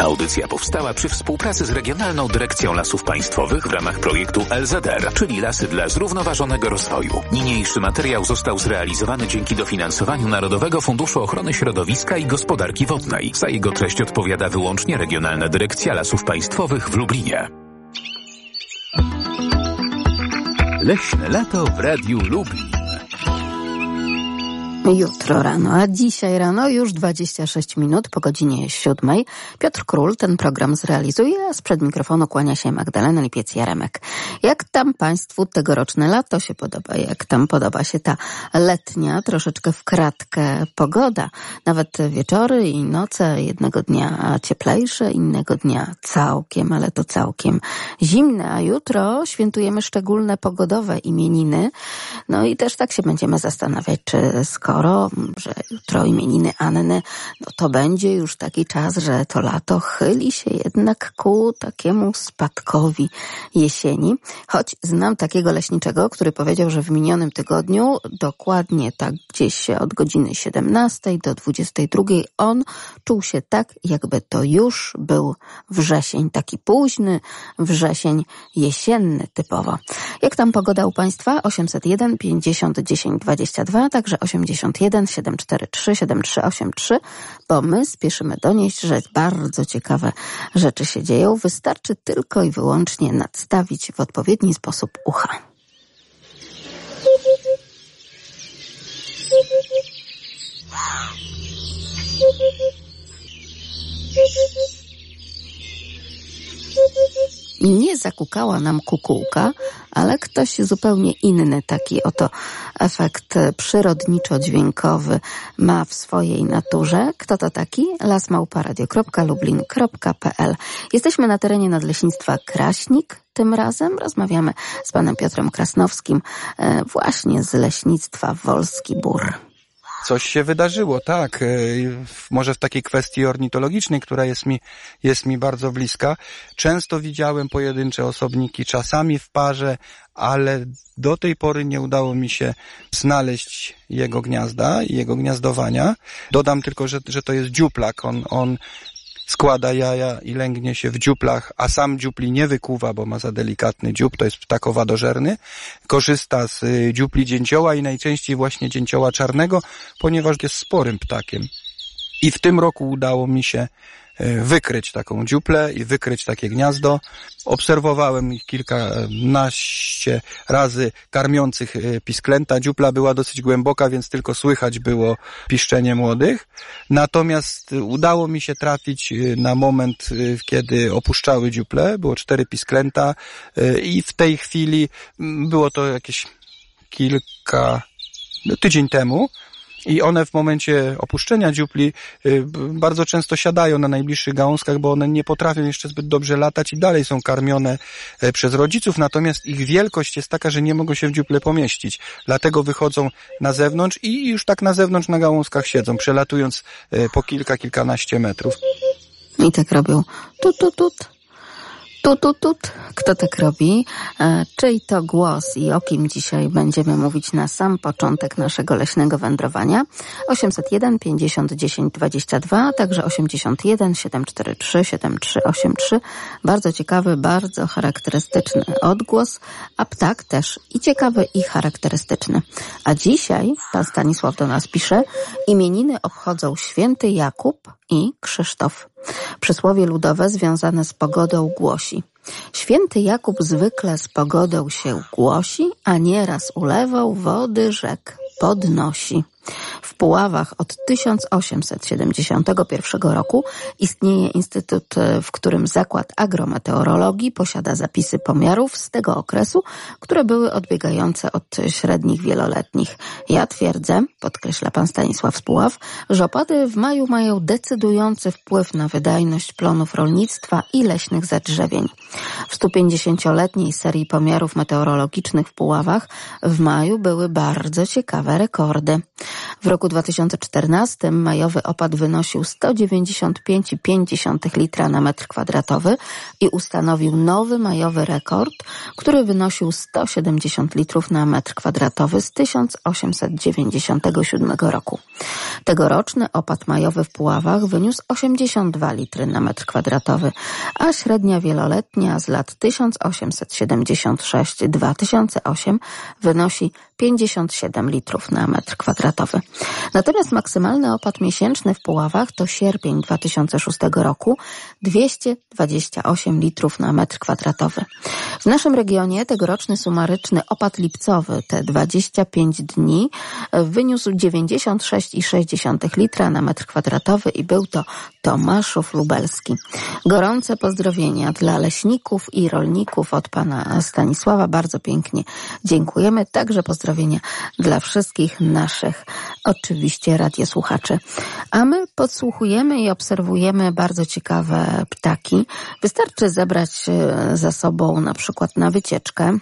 Audycja powstała przy współpracy z Regionalną Dyrekcją Lasów Państwowych w ramach projektu LZR, czyli Lasy dla Zrównoważonego Rozwoju. Niniejszy materiał został zrealizowany dzięki dofinansowaniu Narodowego Funduszu Ochrony Środowiska i Gospodarki Wodnej. Za jego treść odpowiada wyłącznie Regionalna Dyrekcja Lasów Państwowych w Lublinie. Leśne lato w Radiu Lublin. Jutro rano, a dzisiaj rano już 26 minut po godzinie siódmej. Piotr Król ten program zrealizuje, a sprzed mikrofonu kłania się Magdalena Lipiec-Jaremek. Jak tam Państwu tegoroczne lato się podoba? Jak tam podoba się ta letnia, troszeczkę w kratkę pogoda? Nawet wieczory i noce jednego dnia cieplejsze, innego dnia całkiem, ale to całkiem zimne, a jutro świętujemy szczególne pogodowe imieniny. No i też tak się będziemy zastanawiać, czy skoro skoro, że jutro imieniny Anny, no to będzie już taki czas, że to lato chyli się jednak ku takiemu spadkowi jesieni. Choć znam takiego leśniczego, który powiedział, że w minionym tygodniu, dokładnie tak gdzieś od godziny 17 do 22, on czuł się tak, jakby to już był wrzesień, taki późny wrzesień jesienny typowo. Jak tam pogoda u Państwa? 801 50 10 22, także 80 81 743 7383, bo my spieszymy donieść, że bardzo ciekawe rzeczy się dzieją. Wystarczy tylko i wyłącznie nadstawić w odpowiedni sposób ucha. Nie zakukała nam kukułka, ale ktoś zupełnie inny taki oto efekt przyrodniczo-dźwiękowy ma w swojej naturze. Kto to taki? lasmałparadio.lublin.pl Jesteśmy na terenie Nadleśnictwa Kraśnik. Tym razem rozmawiamy z panem Piotrem Krasnowskim e, właśnie z Leśnictwa Wolski Bór. Coś się wydarzyło, tak. E, może w takiej kwestii ornitologicznej, która jest mi, jest mi bardzo bliska. Często widziałem pojedyncze osobniki, czasami w parze, ale do tej pory nie udało mi się znaleźć jego gniazda i jego gniazdowania. Dodam tylko, że, że to jest dziuplak. On, on składa jaja i lęgnie się w dziuplach, a sam dziupli nie wykuwa, bo ma za delikatny dziób, to jest ptak owadożerny. Korzysta z y, dziupli dzięcioła i najczęściej właśnie dzięcioła czarnego, ponieważ jest sporym ptakiem. I w tym roku udało mi się wykryć taką dziuplę i wykryć takie gniazdo. Obserwowałem ich kilkanaście razy karmiących e, pisklęta. Dziupla była dosyć głęboka, więc tylko słychać było piszczenie młodych. Natomiast udało mi się trafić e, na moment, kiedy opuszczały dziuple. Było cztery pisklęta i w tej chwili było to jakieś kilka, no, tydzień temu, i one w momencie opuszczenia dziupli y, bardzo często siadają na najbliższych gałązkach, bo one nie potrafią jeszcze zbyt dobrze latać i dalej są karmione e, przez rodziców, natomiast ich wielkość jest taka, że nie mogą się w dziuple pomieścić. Dlatego wychodzą na zewnątrz i już tak na zewnątrz na gałązkach siedzą, przelatując e, po kilka, kilkanaście metrów. I tak robią tut, tut, tut Tut, tut, tut. Kto tak robi? E, czyj to głos i o kim dzisiaj będziemy mówić na sam początek naszego leśnego wędrowania? 801 50 10 22, także 81 743 7383. Bardzo ciekawy, bardzo charakterystyczny odgłos, a ptak też i ciekawy i charakterystyczny. A dzisiaj, pan Stanisław do nas pisze, imieniny obchodzą święty Jakub i Krzysztof. Przysłowie ludowe związane z pogodą głosi. Święty Jakub zwykle z pogodą się głosi, a nieraz ulewą wody rzek podnosi. W Puławach od 1871 roku istnieje instytut, e, w którym Zakład Agrometeorologii posiada zapisy pomiarów z tego okresu, które były odbiegające od średnich wieloletnich. Ja twierdzę, podkreśla pan Stanisław Spuław, że opady w maju mają decydujący wpływ na wydajność plonów rolnictwa i leśnych zadrzewień. W 150-letniej serii pomiarów meteorologicznych w Puławach w maju były bardzo ciekawe rekordy. W roku 2014 majowy opad wynosił 195,5 litra na metr kwadratowy i ustanowił nowy majowy rekord, który wynosił 170 litrów na metr kwadratowy z 1897 roku. Tegoroczny opad majowy w Puławach wyniósł 82 litry na metr kwadratowy, a średnia wieloletnia z lat 1876-2008 wynosi 57 litrów na metr kwadratowy. Natomiast maksymalny opad miesięczny w Puławach to sierpień 2006 roku 228 litrów na metr kwadratowy. W naszym regionie tegoroczny sumaryczny opad lipcowy, te 25 dni, wyniósł 96,6 litra na metr kwadratowy i był to Tomaszów Lubelski. Gorące pozdrowienia dla leśników i rolników od pana Stanisława. Bardzo pięknie dziękujemy. Także pozdrowienia dla wszystkich naszych oczywiście radiosłuchaczy. A my podsłuchujemy i obserwujemy bardzo ciekawe ptaki. Wystarczy zebrać e, za sobą na przykład na wycieczkę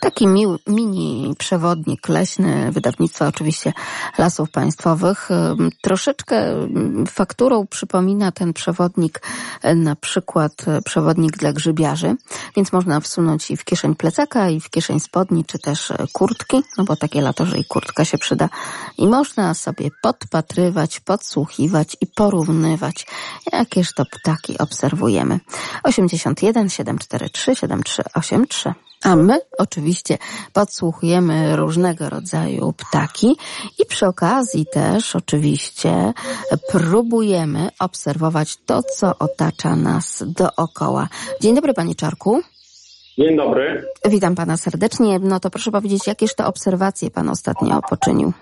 Taki mini przewodnik leśny, wydawnictwa oczywiście Lasów Państwowych. Troszeczkę fakturą przypomina ten przewodnik na przykład przewodnik dla grzybiarzy, więc można wsunąć i w kieszeń plecaka, i w kieszeń spodni, czy też kurtki, no bo takie lato, że i kurtka się przyda. I można sobie podpatrywać, podsłuchiwać i porównywać, jakież to ptaki obserwujemy. 81 743 7383 a my oczywiście podsłuchujemy różnego rodzaju ptaki i przy okazji też oczywiście próbujemy obserwować to, co otacza nas dookoła. Dzień dobry, panie Czarku. Dzień dobry. Witam pana serdecznie. No to proszę powiedzieć, jakież to obserwacje pan ostatnio poczynił?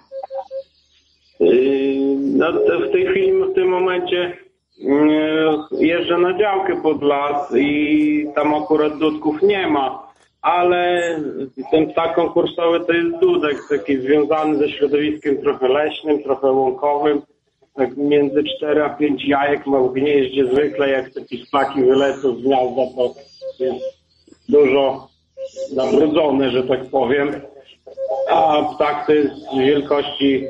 Yy, no, w tej chwili, w tym momencie yy, jeżdżę na działkę pod las i tam akurat dudków nie ma ale ten ptak konkursowy to jest dudek taki związany ze środowiskiem trochę leśnym, trochę łąkowym. Tak między 4 a 5 jajek ma w gnieździe zwykle, jak takie szpaki wylecą z gniazda, to jest dużo zabrudzone, że tak powiem. A ptak to jest wielkości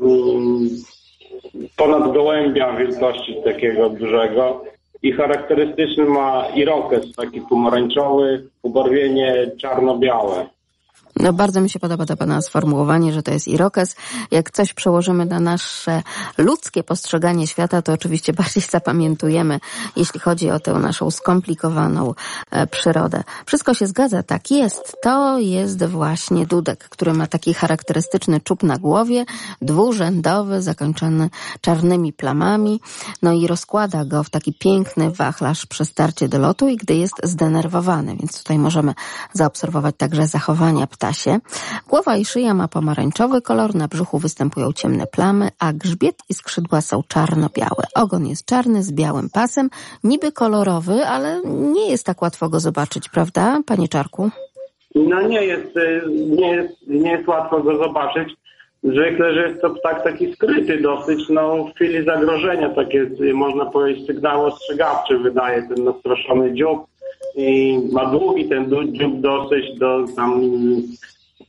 um, ponad gołębia, wielkości takiego dużego i charakterystyczny ma irokes, taki pomarańczowy, ubarwienie czarno-białe. No bardzo mi się podoba to Pana sformułowanie, że to jest irokes. Jak coś przełożymy na nasze ludzkie postrzeganie świata, to oczywiście bardziej zapamiętujemy, jeśli chodzi o tę naszą skomplikowaną e, przyrodę. Wszystko się zgadza, tak jest. To jest właśnie dudek, który ma taki charakterystyczny czub na głowie, dwurzędowy, zakończony czarnymi plamami, no i rozkłada go w taki piękny wachlarz przy starcie do lotu i gdy jest zdenerwowany, więc tutaj możemy zaobserwować także zachowania ptasie. Głowa i szyja ma pomarańczowy kolor, na brzuchu występują ciemne plamy, a grzbiet i skrzydła są czarno-białe. Ogon jest czarny z białym pasem, niby kolorowy, ale nie jest tak łatwo go zobaczyć, prawda, panie Czarku? No nie jest, y, nie jest, nie jest łatwo go zobaczyć. Zwykle, że jest to ptak taki skryty dosyć, no w chwili zagrożenia, takie można powiedzieć sygnał ostrzegawczy wydaje ten nastroszony dziób i ma długi ten dziób dosyć do tam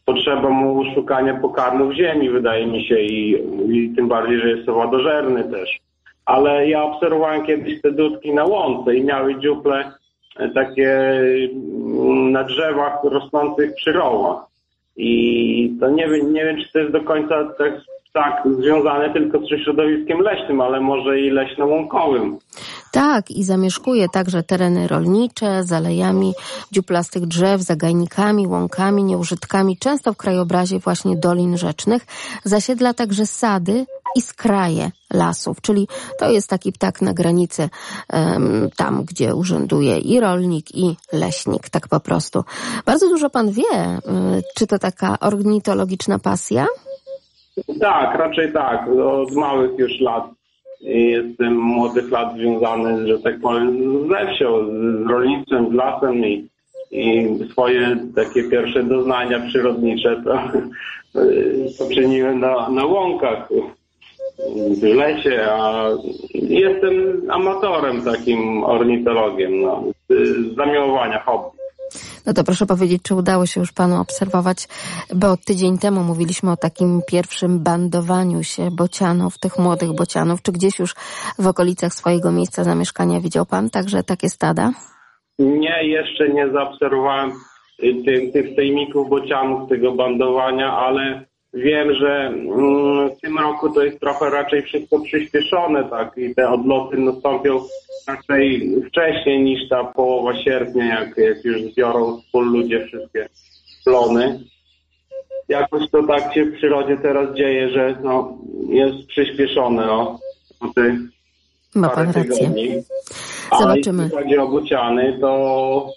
potrzeba mu szukania pokarmu w ziemi, wydaje mi się, i, i tym bardziej, że jest owadożerny też. Ale ja obserwowałem kiedyś te dudki na łące i miały dziuple e, takie mm, na drzewach rosnących przy rołach. I to nie wiem, nie wiem, czy to jest do końca tak, tak związane tylko z środowiskiem leśnym, ale może i leśno-łąkowym. Tak, i zamieszkuje także tereny rolnicze, z alejami dziuplastych drzew, zagajnikami, łąkami, nieużytkami, często w krajobrazie właśnie dolin rzecznych. Zasiedla także sady i skraje lasów, czyli to jest taki ptak na granicy um, tam, gdzie urzęduje i rolnik, i leśnik, tak po prostu. Bardzo dużo pan wie, y, czy to taka ornitologiczna pasja? Tak, raczej tak. Od małych już lat Jestem młodych lat związany, że tak powiem, ze wsią, z rolnictwem, z lasem i, i swoje takie pierwsze doznania przyrodnicze to poczyniłem na, na łąkach w lesie, a jestem amatorem takim ornitologiem, no, z zamiłowania hobby. No to proszę powiedzieć, czy udało się już panu obserwować, bo tydzień temu mówiliśmy o takim pierwszym bandowaniu się bocianów, tych młodych bocianów. Czy gdzieś już w okolicach swojego miejsca zamieszkania widział pan także takie stada? Nie, jeszcze nie zaobserwowałem tych, tych sejmików bocianów, tego bandowania, ale wiem, że mm, w tym roku to jest trochę raczej wszystko przyspieszone, tak, i te odloty nastąpią raczej wcześniej niż ta połowa sierpnia, jak, jak już zbiorą z pól ludzie wszystkie plony. Jakoś to tak się w przyrodzie teraz dzieje, że no, jest przyspieszone o, o te Ma pan rację. tygodni. A Zobaczymy. jeśli chodzi o bociany, to,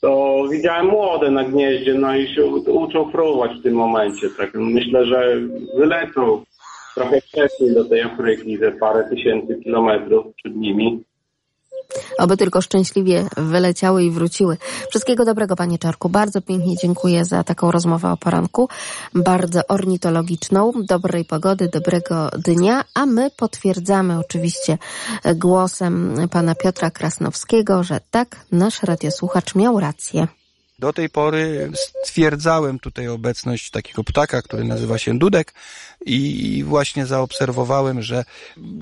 to widziałem młode na gnieździe, no i się uczą fruwać w tym momencie. Tak myślę, że wylecą trochę wcześniej do tej Afryki, ze parę tysięcy kilometrów przed nimi. Oby tylko szczęśliwie wyleciały i wróciły. Wszystkiego dobrego, panie Czarku. Bardzo pięknie dziękuję za taką rozmowę o poranku. Bardzo ornitologiczną. Dobrej pogody, dobrego dnia. A my potwierdzamy oczywiście głosem pana Piotra Krasnowskiego, że tak, nasz radiosłuchacz miał rację. Do tej pory stwierdzałem tutaj obecność takiego ptaka, który nazywa się dudek i właśnie zaobserwowałem, że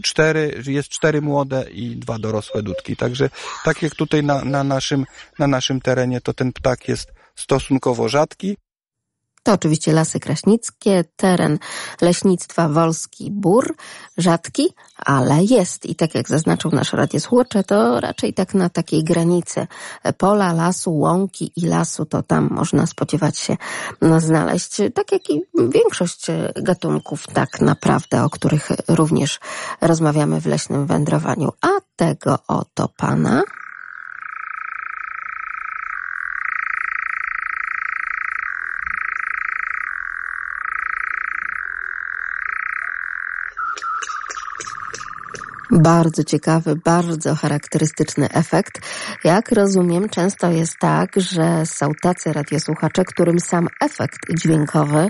cztery, jest cztery młode i dwa dorosłe dudki. Także tak jak tutaj na, na, naszym, na naszym terenie, to ten ptak jest stosunkowo rzadki. To oczywiście Lasy Kraśnickie, teren leśnictwa Wolski Bór, rzadki, ale jest. I tak jak zaznaczył nasz radiosłuchacz, to raczej tak na takiej granicy pola, lasu, łąki i lasu, to tam można spodziewać się znaleźć, tak jak i większość gatunków tak naprawdę, o których również rozmawiamy w leśnym wędrowaniu. A tego oto pana... Bardzo ciekawy, bardzo charakterystyczny efekt. Jak rozumiem, często jest tak, że są tacy radiosłuchacze, którym sam efekt dźwiękowy,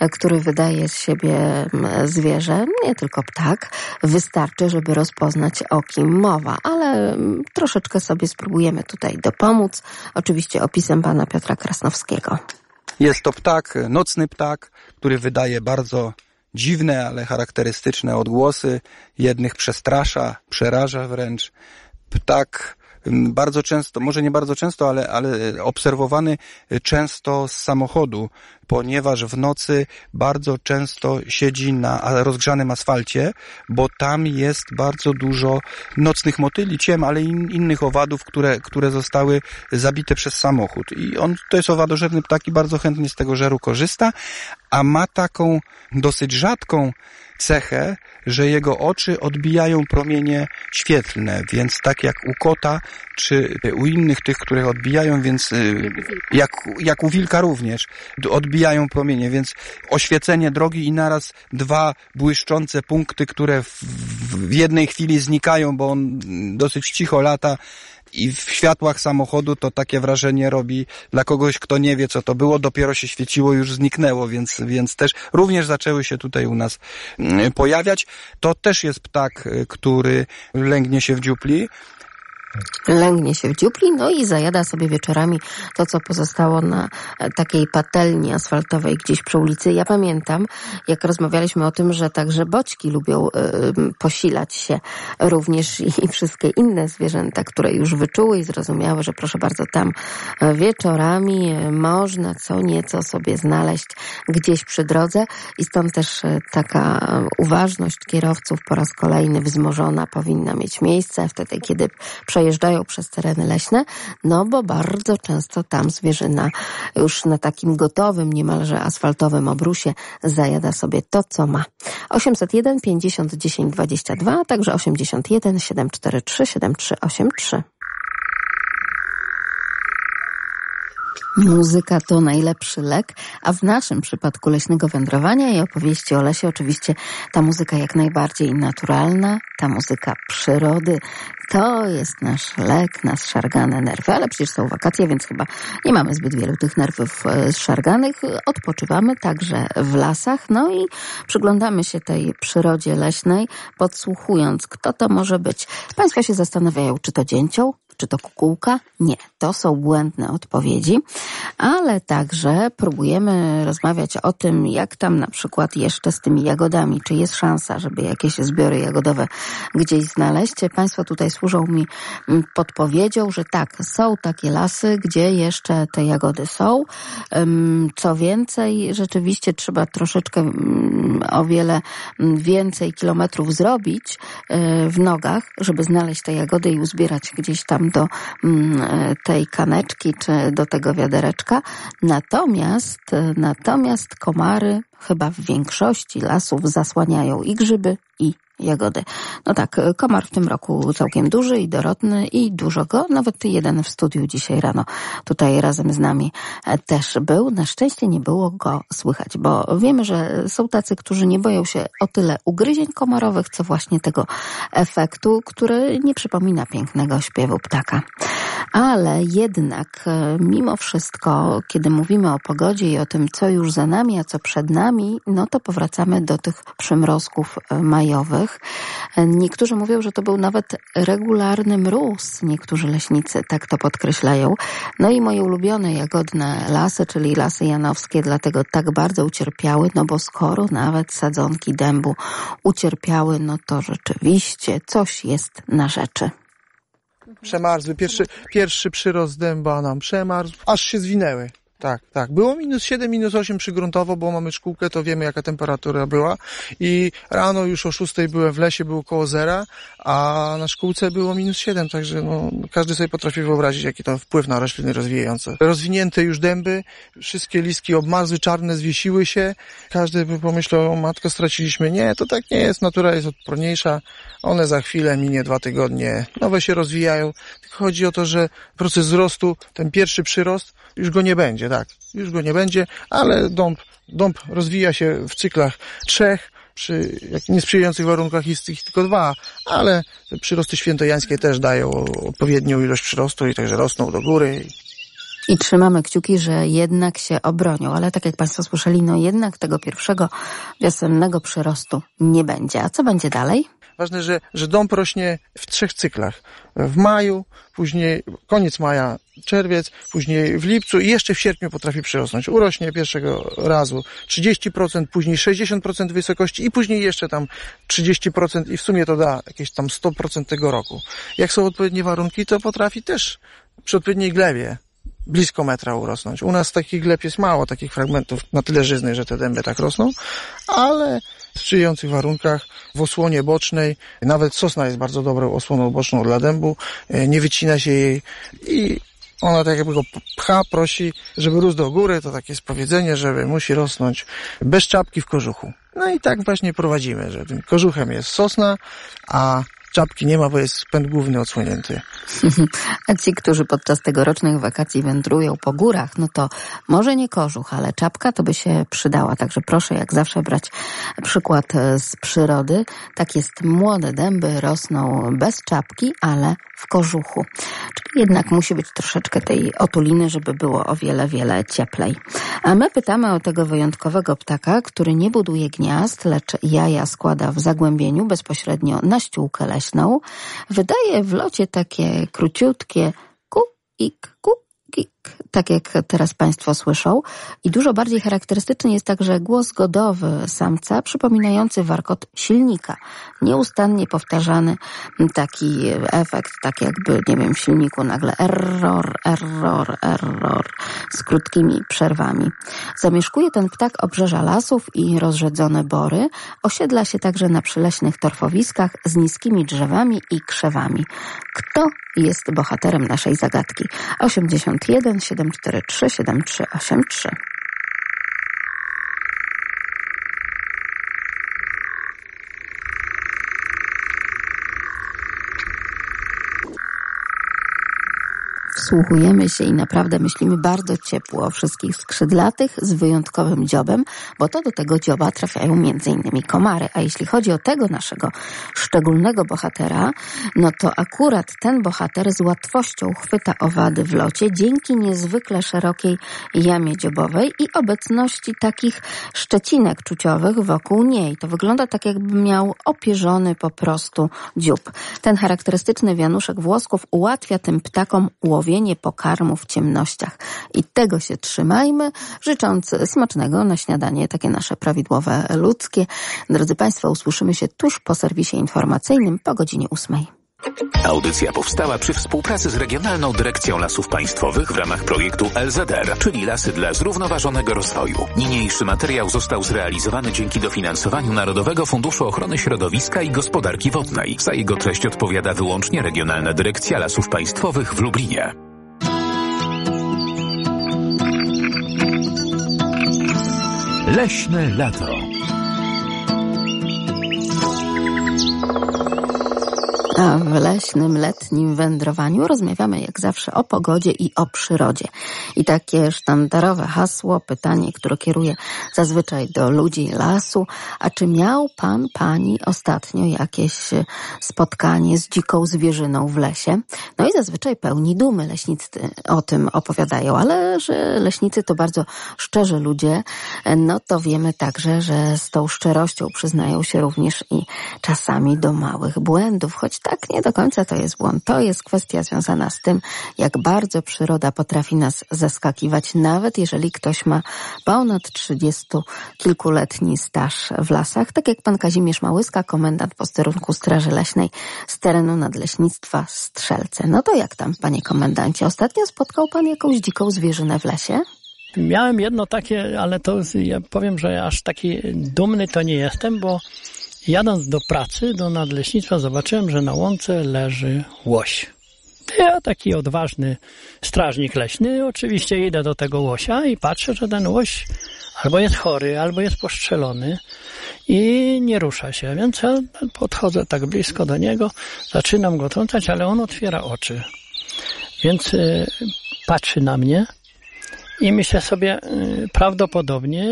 e, który wydaje z siebie zwierzę, nie tylko ptak, wystarczy, żeby rozpoznać o kim mowa, ale troszeczkę sobie spróbujemy tutaj dopomóc. Oczywiście opisem pana Piotra Krasnowskiego. Jest to ptak, nocny ptak, który wydaje bardzo dziwne, ale charakterystyczne odgłosy. Jednych przestrasza, przeraża wręcz. Ptak bardzo często, może nie bardzo często, ale, ale obserwowany często z samochodu, ponieważ w nocy bardzo często siedzi na rozgrzanym asfalcie, bo tam jest bardzo dużo nocnych motyli, ciem, ale i innych owadów, które, które zostały zabite przez samochód. I on to jest owadożerny ptak i bardzo chętnie z tego żeru korzysta, a ma taką dosyć rzadką cechę, że jego oczy odbijają promienie świetlne, więc tak jak u kota, czy u innych tych, które odbijają, więc y, jak, jak u wilka również, odbijają promienie, więc oświecenie drogi i naraz dwa błyszczące punkty, które w, w jednej chwili znikają, bo on dosyć cicho lata, i w światłach samochodu to takie wrażenie robi dla kogoś, kto nie wie, co to było, dopiero się świeciło, już zniknęło, więc, więc też również zaczęły się tutaj u nas mm, pojawiać. To też jest ptak, y, który lęgnie się w dziupli. Lęgnie się w dziupli, no i zajada sobie wieczorami to, co pozostało na e, takiej patelni asfaltowej gdzieś przy ulicy. Ja pamiętam, jak rozmawialiśmy o tym, że także boćki lubią y, posilać się również i wszystkie inne zwierzęta, które już wyczuły i zrozumiały, że proszę bardzo, tam wieczorami można co nieco sobie znaleźć gdzieś przy drodze i stąd też taka uważność kierowców po raz kolejny wzmożona powinna mieć miejsce wtedy, kiedy przejeżdżają przez tereny leśne, no bo bardzo często tam zwierzyna już na takim gotowym, niemalże asfaltowym obrusie zajada sobie to, co ma. 801 50 10 22, a także 81 743 7383. Muzyka to najlepszy lek, a w naszym przypadku leśnego wędrowania i opowieści o lesie oczywiście ta muzyka jak najbardziej naturalna, ta muzyka przyrody. To jest nasz lek na zszargane nerwy, ale przecież są wakacje, więc chyba nie mamy zbyt wielu tych nerwów e, zszarganych. Odpoczywamy także w lasach, no i przyglądamy się tej przyrodzie leśnej, podsłuchując, kto to może być. Państwo się zastanawiają, czy to dzięcioł, czy to kukułka? Nie, to są błędne odpowiedzi, ale także próbujemy rozmawiać o tym, jak tam na przykład jeszcze z tymi jagodami, czy jest szansa, żeby jakieś zbiory jagodowe gdzieś znaleźć. Państwo tutaj służą mi mm, podpowiedzią, że tak, są takie lasy, gdzie jeszcze te jagody są. Co więcej, rzeczywiście trzeba troszeczkę mm, o wiele mm, więcej kilometrów zrobić e, w nogach, żeby znaleźć te jagody i uzbierać gdzieś tam do mm, tej kaneczki czy do tego wiadereczka. Natomiast, natomiast komary chyba w większości lasów zasłaniają i grzyby, i jagody. No tak, komar w tym roku całkiem duży i dorodny i dużo go, nawet jeden w studiu dzisiaj rano tutaj razem z nami też był. Na szczęście nie było go słychać, bo wiemy, że są tacy, którzy nie boją się o tyle ugryzień komarowych, co właśnie tego efektu, który nie przypomina pięknego śpiewu ptaka. Ale jednak e, mimo wszystko, kiedy mówimy o pogodzie i o tym, co już za nami, a co przed nami, no to powracamy do tych przymrozków e, majowych. E, niektórzy mówią, że to był nawet regularny mróz. Niektórzy leśnicy tak to podkreślają. No i moje ulubione jagodne lasy, czyli lasy janowskie, dlatego tak bardzo ucierpiały, no bo skoro nawet sadzonki dębu ucierpiały, no to rzeczywiście coś jest na rzeczy. Przemarzły. Pierwszy, pierwszy przyrost dęba nam przemarzł, aż się zwinęły. Tak, tak. Było minus 7, minus 8 przygruntowo, bo mamy szkółkę, to wiemy jaka temperatura była. I rano już o 6 byłem w lesie, było koło zera, a na szkółce było minus 7, także no, każdy sobie potrafi wyobrazić, jaki to wpływ na rośliny rozwijające. Rozwinięte już dęby, wszystkie listki obmarzły, czarne, zwiesiły się. Każdy by pomyślał, matko, straciliśmy. Nie, to tak nie jest, natura jest odporniejsza. One za chwilę, minie dwa tygodnie, nowe się rozwijają. Chodzi o to, że proces wzrostu, ten pierwszy przyrost, już go nie będzie, tak. Już go nie będzie, ale dąb, dąb rozwija się w cyklach trzech, przy niesprzyjających warunkach jest ich tylko dwa, ale przyrosty świętojańskie też dają odpowiednią ilość przyrostu i także rosną do góry. I trzymamy kciuki, że jednak się obronią, ale tak jak Państwo słyszeli, no jednak tego pierwszego wiosennego przyrostu nie będzie. A co będzie dalej? Ważne, że, że dąb rośnie w trzech cyklach. W maju, później koniec maja, czerwiec, później w lipcu i jeszcze w sierpniu potrafi przyrosnąć. Urośnie pierwszego razu 30%, później 60% wysokości i później jeszcze tam 30% i w sumie to da jakieś tam 100% tego roku. Jak są odpowiednie warunki, to potrafi też przy odpowiedniej glebie blisko metra urosnąć. U nas takich gleb jest mało, takich fragmentów na tyle żyznych, że te dęby tak rosną, ale w sprzyjających warunkach, w osłonie bocznej, nawet sosna jest bardzo dobrą osłoną boczną dla dębu, e, nie wycina się jej i ona tak jakby go pcha, prosi, żeby rósł do góry, to takie jest powiedzenie, żeby musi rosnąć bez czapki w kożuchu. No i tak właśnie prowadzimy, że tym kożuchem jest sosna, a czapki nie ma, bo jest pęd główny odsłonięty. A ci, którzy podczas tegorocznych wakacji wędrują po górach, no to może nie kożuch, ale czapka to by się przydała. Także proszę jak zawsze brać przykład e, z przyrody. Tak jest, młode dęby rosną bez czapki, ale w kożuchu. Czyli jednak musi być troszeczkę tej otuliny, żeby było o wiele, wiele cieplej. A my pytamy o tego wyjątkowego ptaka, który nie buduje gniazd, lecz jaja składa w zagłębieniu bezpośrednio na ściółkę leśną. Wydaje w locie takie króciutkie ku, ik, tak jak teraz Państwo słyszą. I dużo bardziej charakterystyczny jest także głos godowy samca, przypominający warkot silnika. Nieustannie powtarzany taki efekt, tak jakby, nie wiem, w silniku nagle error, error, error, z krótkimi przerwami. Zamieszkuje ten ptak obrzeża lasów i rozrzedzone bory. Osiedla się także na przyleśnych torfowiskach z niskimi drzewami i krzewami. Kto jest bohaterem naszej zagadki? 81 743 7383. wsłuchujemy się i naprawdę myślimy bardzo ciepło o wszystkich skrzydlatych z wyjątkowym dziobem, bo to do tego dzioba trafiają innymi komary. A jeśli chodzi o tego naszego szczególnego bohatera, no to akurat ten bohater z łatwością chwyta owady w locie dzięki niezwykle szerokiej jamie dziobowej i obecności takich szczecinek czuciowych wokół niej. To wygląda tak, jakby miał opierzony po prostu dziób. Ten charakterystyczny wianuszek włosków ułatwia tym ptakom łowienie pokarmu w ciemnościach. I tego się trzymajmy, życząc smacznego na śniadanie, takie nasze prawidłowe ludzkie. Drodzy Państwo, usłyszymy się tuż po serwisie informacyjnym po godzinie ósmej. Audycja powstała przy współpracy z Regionalną Dyrekcją Lasów Państwowych w ramach projektu LZR, czyli Lasy dla Zrównoważonego Rozwoju. Niniejszy materiał został zrealizowany dzięki dofinansowaniu Narodowego Funduszu Ochrony Środowiska i Gospodarki Wodnej. Za jego treść odpowiada wyłącznie Regionalna Dyrekcja Lasów Państwowych w Lublinie. Leśne lato. A w leśnym, letnim wędrowaniu rozmawiamy jak zawsze o pogodzie i o przyrodzie. I takie sztandarowe hasło, pytanie, które kieruję zazwyczaj do ludzi lasu. A czy miał pan, pani ostatnio jakieś spotkanie z dziką zwierzyną w lesie? No i zazwyczaj pełni dumy leśnicy o tym opowiadają, ale że leśnicy to bardzo szczerzy ludzie, no to wiemy także, że z tą szczerością przyznają się również i czasami do małych błędów, choć tak nie do końca to jest błąd. To jest kwestia związana z tym, jak bardzo przyroda potrafi nas zaskakiwać, nawet jeżeli ktoś ma ponad 30 kilkuletni staż w lasach, tak jak pan Kazimierz Małyska, komendant posterunku Straży Leśnej z terenu Nadleśnictwa Strzelce. No to jak tam, panie komendancie? Ostatnio spotkał pan jakąś dziką zwierzynę w lesie? Miałem jedno takie, ale to ja powiem, że aż taki dumny to nie jestem, bo Jadąc do pracy, do nadleśnictwa, zobaczyłem, że na łące leży łoś. Ja taki odważny strażnik leśny, oczywiście idę do tego łosia i patrzę, że ten łoś albo jest chory, albo jest postrzelony i nie rusza się. Więc ja podchodzę tak blisko do niego, zaczynam go trącać, ale on otwiera oczy. Więc y, patrzy na mnie i myślę sobie, y, prawdopodobnie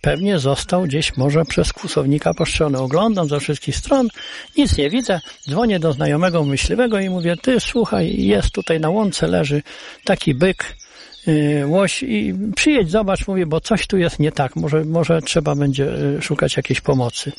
pewnie został gdzieś może przez kłusownika postrzelony. Oglądam ze wszystkich stron, nic nie widzę. Dzwonię do znajomego myśliwego i mówię, ty słuchaj, jest tutaj na łące leży taki byk, yy, łoś i przyjedź, zobacz, mówię, bo coś tu jest nie tak. Może, może trzeba będzie y, szukać jakiejś pomocy.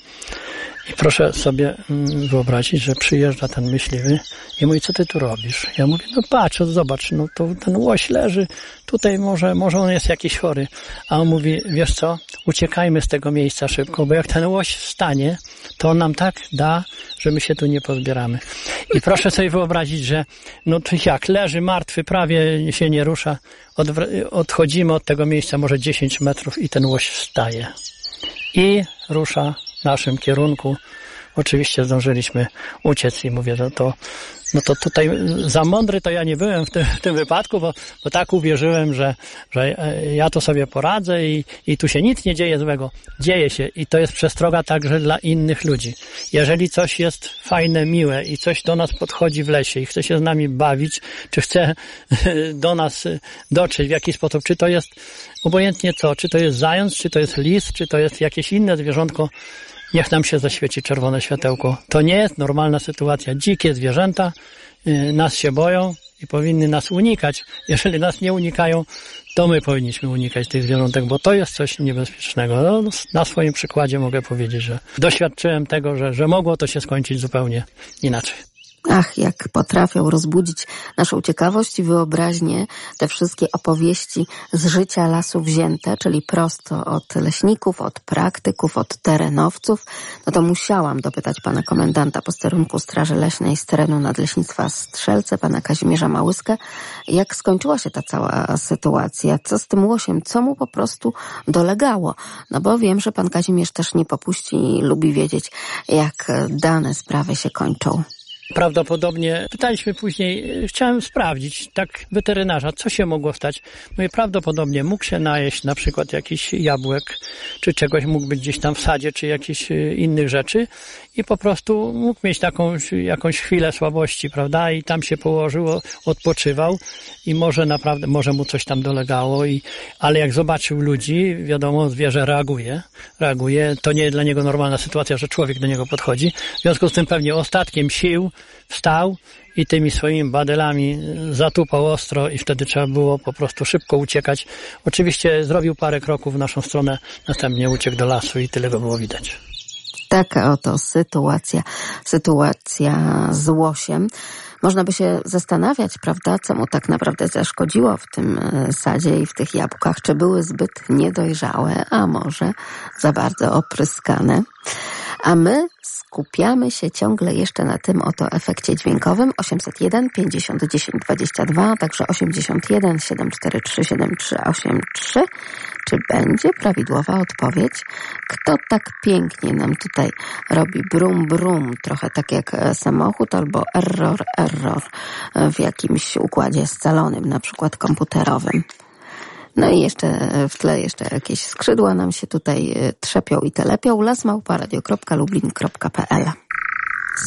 I proszę sobie mm, wyobrazić, że przyjeżdża ten myśliwy i mówi, co ty tu robisz? Ja mówię, no patrz, zobacz, no to ten łoś leży, tutaj może, może on jest jakiś chory. A on mówi, wiesz co, uciekajmy z tego miejsca szybko, bo jak ten łoś wstanie, to on nam tak da, że my się tu nie pozbieramy. I proszę sobie wyobrazić, że no to jak, leży martwy, prawie się nie rusza, odchodzimy od tego miejsca może 10 metrów i ten łoś wstaje. I rusza naszym kierunku. Oczywiście zdążyliśmy uciec i mówię, że to, no to tutaj za mądry to ja nie byłem w tym, w tym wypadku, bo, bo tak uwierzyłem, że, że e, ja to sobie poradzę i, i tu się nic nie dzieje złego. Dzieje się i to jest przestroga także dla innych ludzi. Jeżeli coś jest fajne, miłe i coś do nas podchodzi w lesie i chce się z nami bawić, czy chce do nas dotrzeć w jakiś sposób, czy to jest obojętnie co, czy to jest zając, czy to jest lis, czy to jest jakieś inne zwierzątko, niech nam się zaświeci czerwone światełko. To nie jest normalna sytuacja. Dzikie zwierzęta y, nas się boją i powinny nas unikać. Jeżeli nas nie unikają, to my powinniśmy unikać tych zwierzątek, bo to jest coś niebezpiecznego. No, na swoim przykładzie mogę powiedzieć, że doświadczyłem tego, że, że mogło to się skończyć zupełnie inaczej. Ach, jak potrafią rozbudzić naszą ciekawość i wyobraźnię te wszystkie opowieści z życia lasu wzięte, czyli prosto od leśników, od praktyków, od terenowców. No to musiałam dopytać pana komendanta posterunku Straży Leśnej z terenu Nadleśnictwa Strzelce, pana Kazimierza Małyskę, jak skończyła się ta cała sytuacja, co z tym łosiem, co mu po prostu dolegało. No bo wiem, że pan Kazimierz też nie popuści i lubi wiedzieć, jak dane sprawy się kończą. Prawdopodobnie pytaliśmy później, chciałem sprawdzić, tak weterynarza, co się mogło stać. I prawdopodobnie mógł się najeść na przykład jakichś jabłek, czy czegoś mógł być gdzieś tam w sadzie, czy jakichś e, innych rzeczy i po prostu mógł mieć taką jakąś chwilę słabości, prawda? I tam się położył, odpoczywał i może naprawdę, może mu coś tam dolegało, i, ale jak zobaczył ludzi, wiadomo, zwierzę reaguje, reaguje. To nie dla niego normalna sytuacja, że człowiek do niego podchodzi. W związku z tym pewnie ostatkiem sił wstał i tymi swoimi badelami zatupał ostro i wtedy trzeba było po prostu szybko uciekać. Oczywiście zrobił parę kroków w naszą stronę, następnie uciekł do lasu i tyle go było widać. Taka oto sytuacja, sytuacja z łosiem. Można by się zastanawiać, prawda, co mu tak naprawdę zaszkodziło w tym e, sadzie i w tych jabłkach, czy były zbyt niedojrzałe, a może za bardzo opryskane. A my skupiamy się ciągle jeszcze na tym oto efekcie dźwiękowym 801 50 10 22, także 81 743 7383. Czy będzie prawidłowa odpowiedź? Kto tak pięknie nam tutaj robi brum brum, trochę tak jak samochód, albo error error w jakimś układzie scalonym, na przykład komputerowym? No i jeszcze w tle jeszcze jakieś skrzydła nam się tutaj e, trzepią i telepią. lasmałparadio.lublin.pl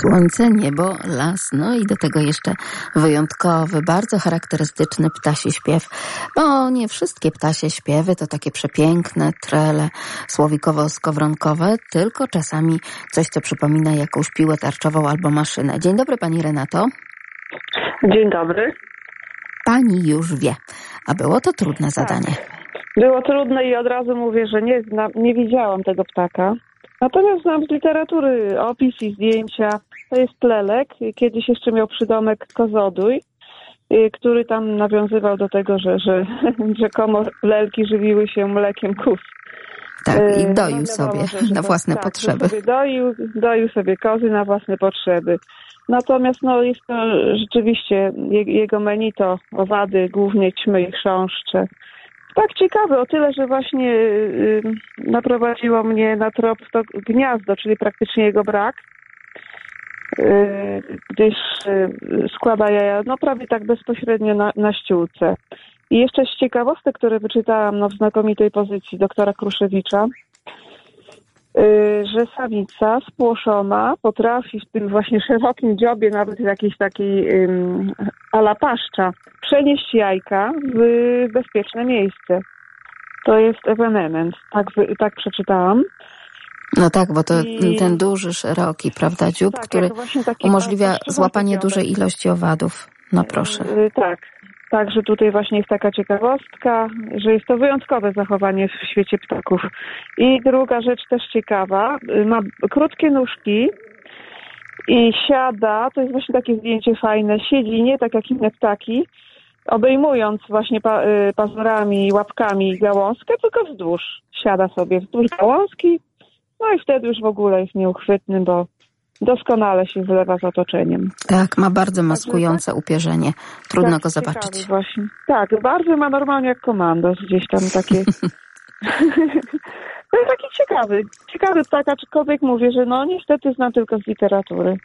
Słońce, niebo, las, no i do tego jeszcze wyjątkowy, bardzo charakterystyczny ptasi śpiew, bo nie wszystkie ptasie śpiewy to takie przepiękne trele słowikowo-skowronkowe, tylko czasami coś, co przypomina jakąś piłę tarczową albo maszynę. Dzień dobry Pani Renato. Dzień dobry. Pani już wie, a było to trudne Tak. zadanie. Było trudne i od razu mówię, że nie, znam, nie widziałam tego ptaka. Natomiast znam z literatury opis i zdjęcia. To jest lelek. Kiedyś jeszcze miał przydomek kozodój, y, który tam nawiązywał do tego, że, że rzekomo lelki żywiły się mlekiem kus. Tak, Y, i no doił wiadomo, sobie że- że na własne tak, potrzeby. Sobie doił, doił sobie kozy na własne potrzeby. Natomiast no, jest to rzeczywiście je, jego menu to owady, głównie ćmy i chrząszcze. Tak ciekawe, o tyle, że właśnie y, naprowadziło mnie na trop to gniazdo, czyli praktycznie jego brak, y, gdyż y, składa jaja no, prawie tak bezpośrednio na, na ściółce. I jeszcze z ciekawostek, które wyczytałam no, w znakomitej pozycji doktora Kruszewicza, że samica spłoszona potrafi w tym właśnie szerokim dziobie, nawet w jakiejś takiej ym, ala paszcza, przenieść jajka w bezpieczne miejsce. To jest ewenement, tak, tak przeczytałam. No tak, bo to I- ten duży, szeroki, prawda, dziób, Tak, który umożliwia złapanie dużej ilości owadów. No proszę. Y, Tak. Także tutaj właśnie jest taka ciekawostka, że jest to wyjątkowe zachowanie w świecie ptaków. I druga rzecz też ciekawa, y, ma krótkie nóżki i siada, to jest właśnie takie zdjęcie fajne, siedzi nie tak jak inne ptaki, obejmując właśnie pa, y, pazurami łapkami gałązkę, tylko wzdłuż. Siada sobie wzdłuż gałązki, no i wtedy już w ogóle jest nieuchwytny, bo doskonale się zlewa z otoczeniem. Tak, ma bardzo maskujące upierzenie. Trudno Tak, go zobaczyć. Właśnie. Tak, bardzo ma normalnie jak komandos gdzieś tam takie. to jest taki ciekawy, ciekawy ptak, aczkolwiek mówię, że no niestety znam tylko z literatury.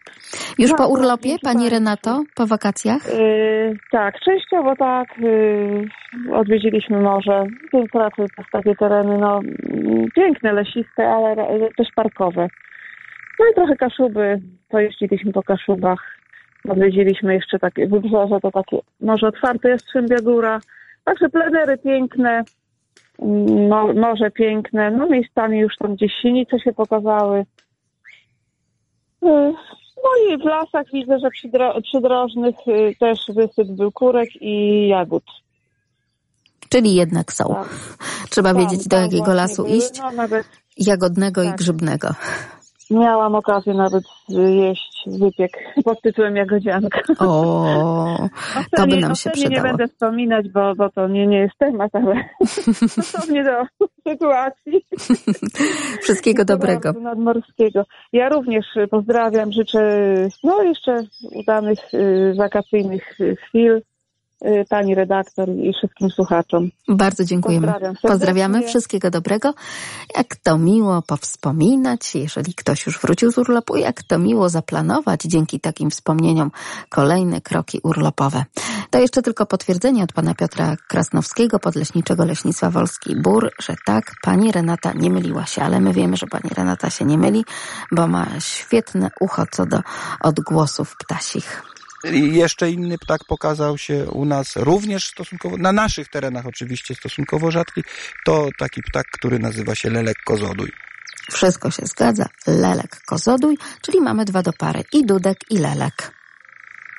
Już Tak, po tak, urlopie, pani. Renato? Po wakacjach? Yy, tak, częściowo tak. Yy, odwiedziliśmy morze. Jest takie tereny, no mm, piękne, lesiste, ale też parkowe. No i trochę Kaszuby. Pojeździliśmy po Kaszubach. Odwiedziliśmy jeszcze takie wybrzeże, to takie morze otwarte, Jastrzębia Góra. Także plenery piękne, mo- morze piękne. No miejscami już tam gdzieś sinice się pokazały. Yy, no i w lasach widzę, że przydro- przydrożnych y, też wysyp był kurek i jagód. Czyli jednak są. Tak. Trzeba Tam- wiedzieć, do tam jakiego lasu były. iść. No, nawet Jagodnego i tak. grzybnego. Miałam okazję nawet jeść wypiek pod tytułem Jagodzianka. O, to by nam się cenie nie przydało. będę wspominać, bo, bo to nie, nie jest temat, ale stosownie do sytuacji. Wszystkiego dobrego. Nadmorskiego. Ja również pozdrawiam, życzę no jeszcze udanych y, wakacyjnych chwil pani redaktor i wszystkim słuchaczom. Bardzo dziękujemy. Pozdrawiam. Pozdrawiamy. Wszystkiego dobrego. Jak to miło powspominać, jeżeli ktoś już wrócił z urlopu, jak to miło zaplanować dzięki takim wspomnieniom kolejne kroki urlopowe. To jeszcze tylko potwierdzenie od pana Piotra Krasnowskiego, podleśniczego Leśnictwa Wolski Bór, że tak, pani Renata nie myliła się, ale my wiemy, że pani Renata się nie myli, bo ma świetne ucho co do odgłosów ptasich. I jeszcze inny ptak pokazał się u nas również stosunkowo, na naszych terenach oczywiście stosunkowo rzadki, to taki ptak, który nazywa się lelek kozodój. Wszystko się zgadza. Lelek kozodój, czyli mamy dwa do pary. I dudek, i lelek.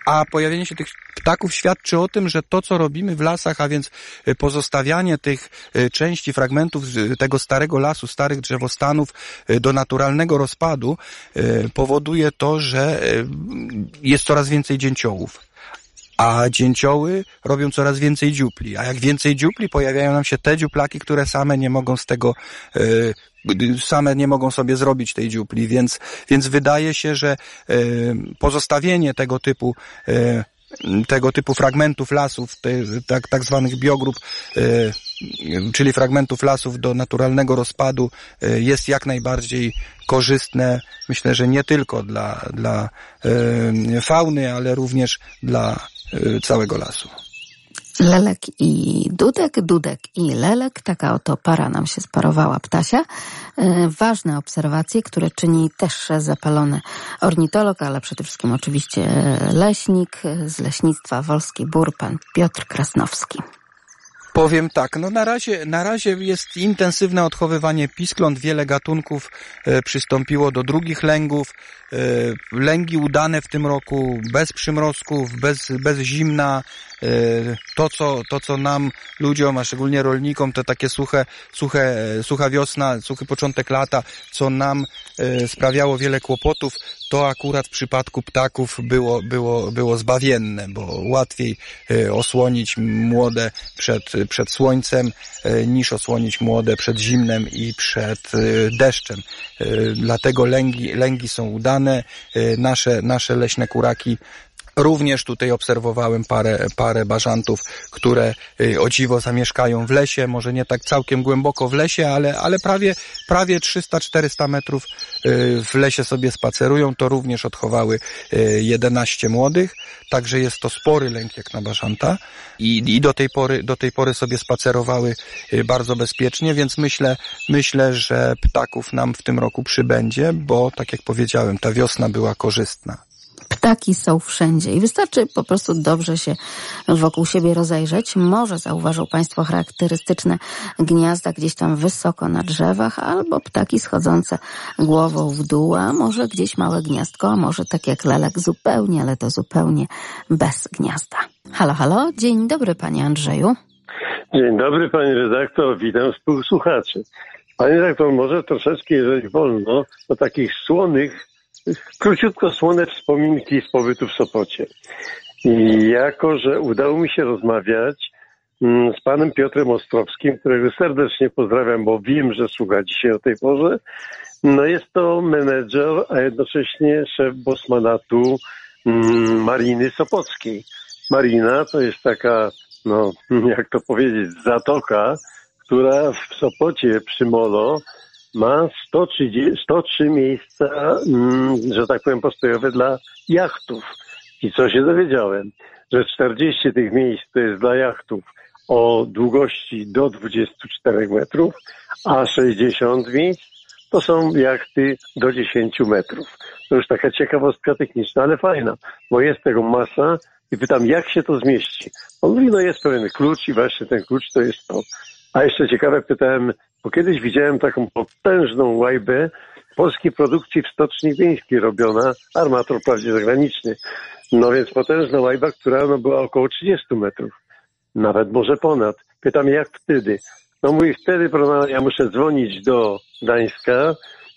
A pojawienie się tych ptaków świadczy o tym, że to, co robimy w lasach, a więc y, pozostawianie tych y, części, fragmentów z tego starego lasu, starych drzewostanów y, do naturalnego rozpadu, powoduje to, że jest coraz więcej dzięciołów a dzięcioły robią coraz więcej dziupli, a jak więcej dziupli pojawiają nam się te dziuplaki, które same nie mogą z tego same nie mogą sobie zrobić tej dziupli, więc, więc wydaje się, że pozostawienie tego typu tego typu fragmentów lasów, te, tak, tak zwanych biogrup, czyli fragmentów lasów do naturalnego rozpadu jest jak najbardziej korzystne, myślę, że nie tylko dla, dla fauny, ale również dla całego lasu. Lelek i Dudek, Dudek i Lelek, taka oto para nam się sparowała ptasia. E, ważne obserwacje, które czyni też zapalony ornitolog, ale przede wszystkim oczywiście leśnik z leśnictwa Wolski Bór, pan Piotr Krasnowski. Powiem tak, no na razie, na razie jest intensywne odchowywanie piskląt. Wiele gatunków e, przystąpiło do drugich lęgów. E, lęgi udane w tym roku, bez przymrozków, bez, bez zimna. E, to co, to, co nam, ludziom, a szczególnie rolnikom, to takie suche, suche, sucha wiosna, suchy początek lata, co nam sprawiało wiele kłopotów, to akurat w przypadku ptaków było, było, było zbawienne, bo łatwiej osłonić młode przed, przed słońcem, niż osłonić młode przed zimnem i przed deszczem. Dlatego lęgi, lęgi są udane E, nasze, nasze leśne kuraki Również tutaj obserwowałem parę, parę bażantów, które e, o dziwo zamieszkają w lesie, może nie tak całkiem głęboko w lesie, ale, ale prawie, prawie 300-400 metrów e, w lesie sobie spacerują. To również odchowały 11 młodych, także jest to spory lęk jak na bażanta i, i do, tej pory, do tej pory sobie spacerowały bardzo bezpiecznie, więc myślę, myślę, że ptaków nam w tym roku przybędzie, bo tak jak powiedziałem, ta wiosna była korzystna. Ptaki są wszędzie i wystarczy po prostu dobrze się wokół siebie rozejrzeć. Może zauważą Państwo charakterystyczne gniazda gdzieś tam wysoko na drzewach albo ptaki schodzące głową w dół, a może gdzieś małe gniazdko, a może tak jak lelek zupełnie, ale to zupełnie bez gniazda. Halo, halo, dzień dobry Panie Andrzeju. Dzień dobry Pani redaktor, witam współsłuchaczy. Panie redaktor, może troszeczkę, jeżeli wolno, o takich słonych Króciutko słone wspominki z pobytu w Sopocie. I jako, że udało mi się rozmawiać mm, z panem Piotrem Ostrowskim, którego serdecznie pozdrawiam, bo wiem, że słucha dzisiaj o tej porze. No jest to menedżer, a jednocześnie szef Bosmanatu mm, Mariny Sopockiej. Marina to jest taka, no jak to powiedzieć, zatoka, która w Sopocie przy Molo ma 103, 103 miejsca, mm, że tak powiem, postojowe dla jachtów. I co się dowiedziałem? Że 40 tych miejsc to jest dla jachtów o długości do 24 metrów, a 60 miejsc to są jachty do 10 metrów. To już taka ciekawostka techniczna, ale fajna, bo jest tego masa i pytam, jak się to zmieści? On mówi, no jest pewien klucz i właśnie ten klucz to jest to. A jeszcze ciekawe pytałem, bo kiedyś widziałem taką potężną łajbę polskiej produkcji w Stoczni Wieńskiej robiona, armator wprawdzie zagraniczny. No więc potężna łajba, która no, była około 30 metrów. Nawet może ponad. Pytam, jak wtedy? No mówi, wtedy ja muszę dzwonić do Gdańska,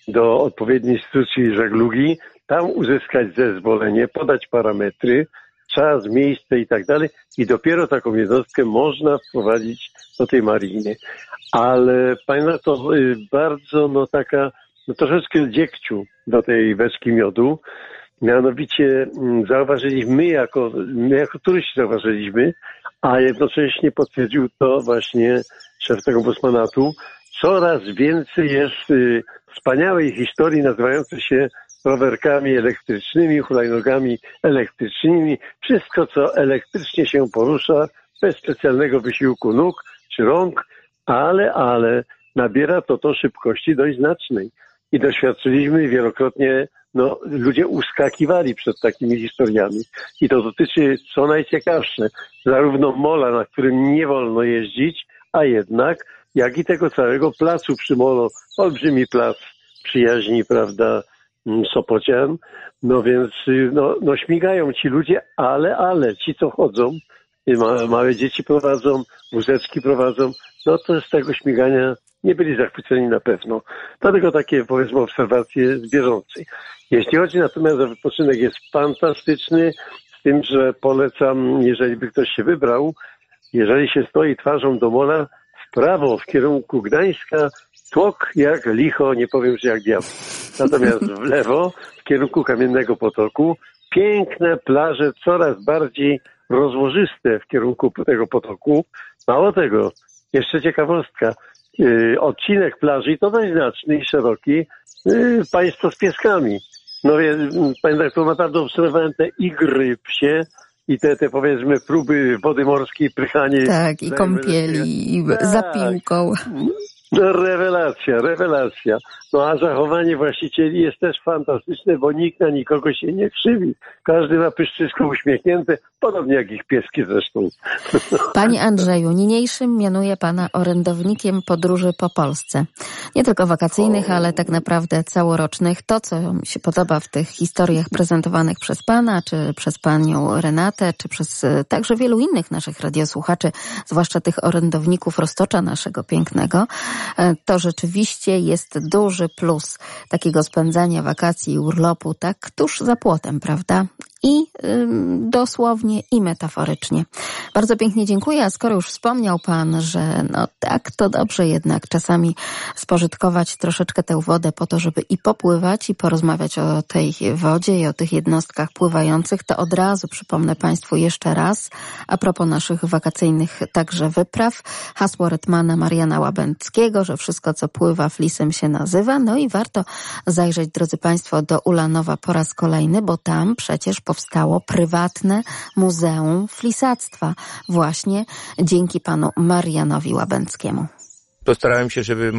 do odpowiedniej instytucji żeglugi, tam uzyskać zezwolenie, podać parametry, czas, miejsce i tak dalej i dopiero taką jednostkę można wprowadzić do tej mariny. Ale pamiętam to y, bardzo no taka no, troszeczkę dziegciu do tej beczki miodu, Mianowicie mm, zauważyliśmy, my jako, my jako turyści zauważyliśmy, a jednocześnie potwierdził to właśnie szef tego Bosmanatu, coraz więcej jest y, wspaniałej historii nazywającej się rowerkami elektrycznymi, hulajnogami elektrycznymi. Wszystko, co elektrycznie się porusza, bez specjalnego wysiłku nóg czy rąk, ale, ale nabiera to to szybkości dość znacznej. I doświadczyliśmy wielokrotnie, no, ludzie uskakiwali przed takimi historiami. I to dotyczy, co najciekawsze, zarówno mola, na którym nie wolno jeździć, a jednak, jak i tego całego placu przy molo, olbrzymi plac przyjaźni, prawda, Sopocian. No więc, y, no, no śmigają ci ludzie, ale, ale, ci co chodzą, ma, małe dzieci prowadzą, wózeczki prowadzą, no to z tego śmigania nie byli zachwyceni na pewno. Dlatego takie, powiedzmy, obserwacje z bieżącej. Jeśli chodzi natomiast o wypoczynek, jest fantastyczny, z tym, że polecam, jeżeli by ktoś się wybrał, jeżeli się stoi twarzą do mola, prawo, w kierunku Gdańska, tłok jak licho, nie powiem, że jak diabeł. Natomiast w lewo, w kierunku Kamiennego Potoku, piękne plaże, coraz bardziej rozłożyste w kierunku tego potoku. Mało tego, jeszcze ciekawostka, yy, odcinek plaży to dość znaczny i szeroki, yy, państwo z pieskami. No więc, panie doktor, naprawdę obserwowałem te igry psie, i te, te powiedzmy próby wody morskiej, prychanie. Tak, i kąpieli, i tak. za piłką. No, rewelacja, rewelacja. No a zachowanie właścicieli jest też fantastyczne, bo nikt na nikogo się nie krzywi. Każdy ma pyszczysko uśmiechnięte, podobnie jak ich pieski zresztą. Panie Andrzeju, niniejszym mianuje Pana orędownikiem podróży po Polsce. Nie tylko wakacyjnych, ale tak naprawdę całorocznych. To, co mi się podoba w tych historiach prezentowanych przez Pana, czy przez Panią Renatę, czy przez e, także wielu innych naszych radiosłuchaczy, zwłaszcza tych orędowników Roztocza naszego pięknego, e, to rzeczywiście jest duży plus takiego spędzania wakacji i urlopu tak tuż za płotem, prawda? I dosłownie i metaforycznie. Bardzo pięknie dziękuję, a skoro już wspomniał Pan, że no tak, to dobrze jednak czasami spożytkować troszeczkę tę wodę po to, żeby i popływać i porozmawiać o tej wodzie i o tych jednostkach pływających, to od razu przypomnę Państwu jeszcze raz a propos naszych wakacyjnych także wypraw. Hasło Retmana Mariana Łabęckiego, że wszystko co pływa flisem się nazywa. No i warto zajrzeć, drodzy Państwo, do Ulanowa po raz kolejny, bo tam przecież powstało prywatne Muzeum Flisactwa właśnie dzięki panu Marianowi Łabęckiemu. Postarałem się, żeby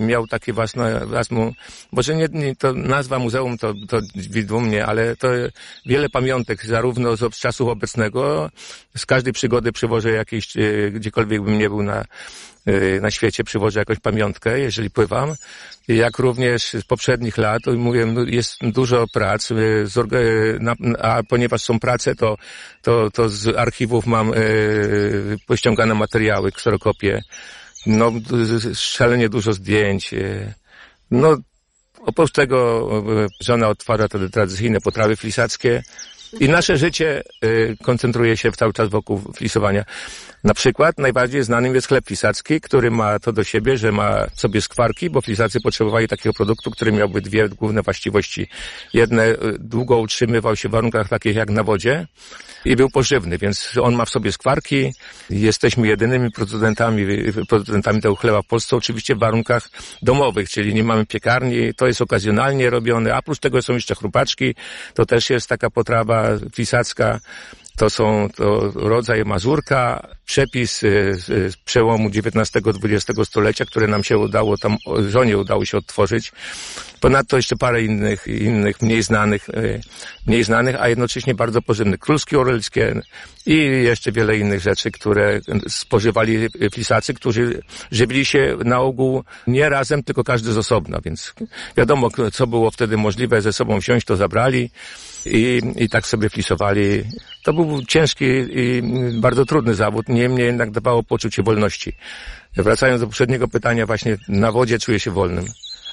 miał takie własne, własną, może nie, nie, to nazwa muzeum to, to widło mnie, ale to wiele pamiątek, zarówno z czasu obecnego, z każdej przygody przywożę jakieś, e, gdziekolwiek bym nie był na, e, na świecie, przywożę jakąś pamiątkę, jeżeli pływam, jak również z poprzednich lat, mówię, no, jest dużo prac, e, a ponieważ są prace, to, to, to z archiwów mam pościągane materiały, kserokopie, no, szalenie dużo zdjęć. E, no, oprócz tego e, żona otwarza te tradycyjne potrawy flisackie i nasze życie e, koncentruje się cały czas wokół flisowania. Na przykład najbardziej znanym jest chleb flisacki, który ma to do siebie, że ma sobie skwarki, bo flisacy potrzebowali takiego produktu, który miałby dwie główne właściwości. Jedne długo utrzymywał się w warunkach takich jak na wodzie, i był pożywny, więc on ma w sobie skwarki. Jesteśmy jedynymi producentami, producentami tego chleba w Polsce, oczywiście w warunkach domowych, czyli nie mamy piekarni, to jest okazjonalnie robione, a oprócz tego są jeszcze chrupaczki, to też jest taka potrawa pisacka, to są to rodzaj mazurka, przepis y, z przełomu XIX-XX stulecia, które nam się udało tam, żonie udało się odtworzyć. Ponadto jeszcze parę innych, innych mniej znanych, y, mniej znanych, a jednocześnie bardzo pożywnych. Królskie orelskie i jeszcze wiele innych rzeczy, które spożywali pisacy, którzy żywili się na ogół nie razem, tylko każdy z osobna, więc wiadomo, co było wtedy możliwe ze sobą wziąć, to zabrali i, i tak sobie flisowali. To był ciężki i bardzo trudny zawód, niemniej jednak dawało poczucie wolności. Wracając do poprzedniego pytania, właśnie na wodzie czuję się wolnym.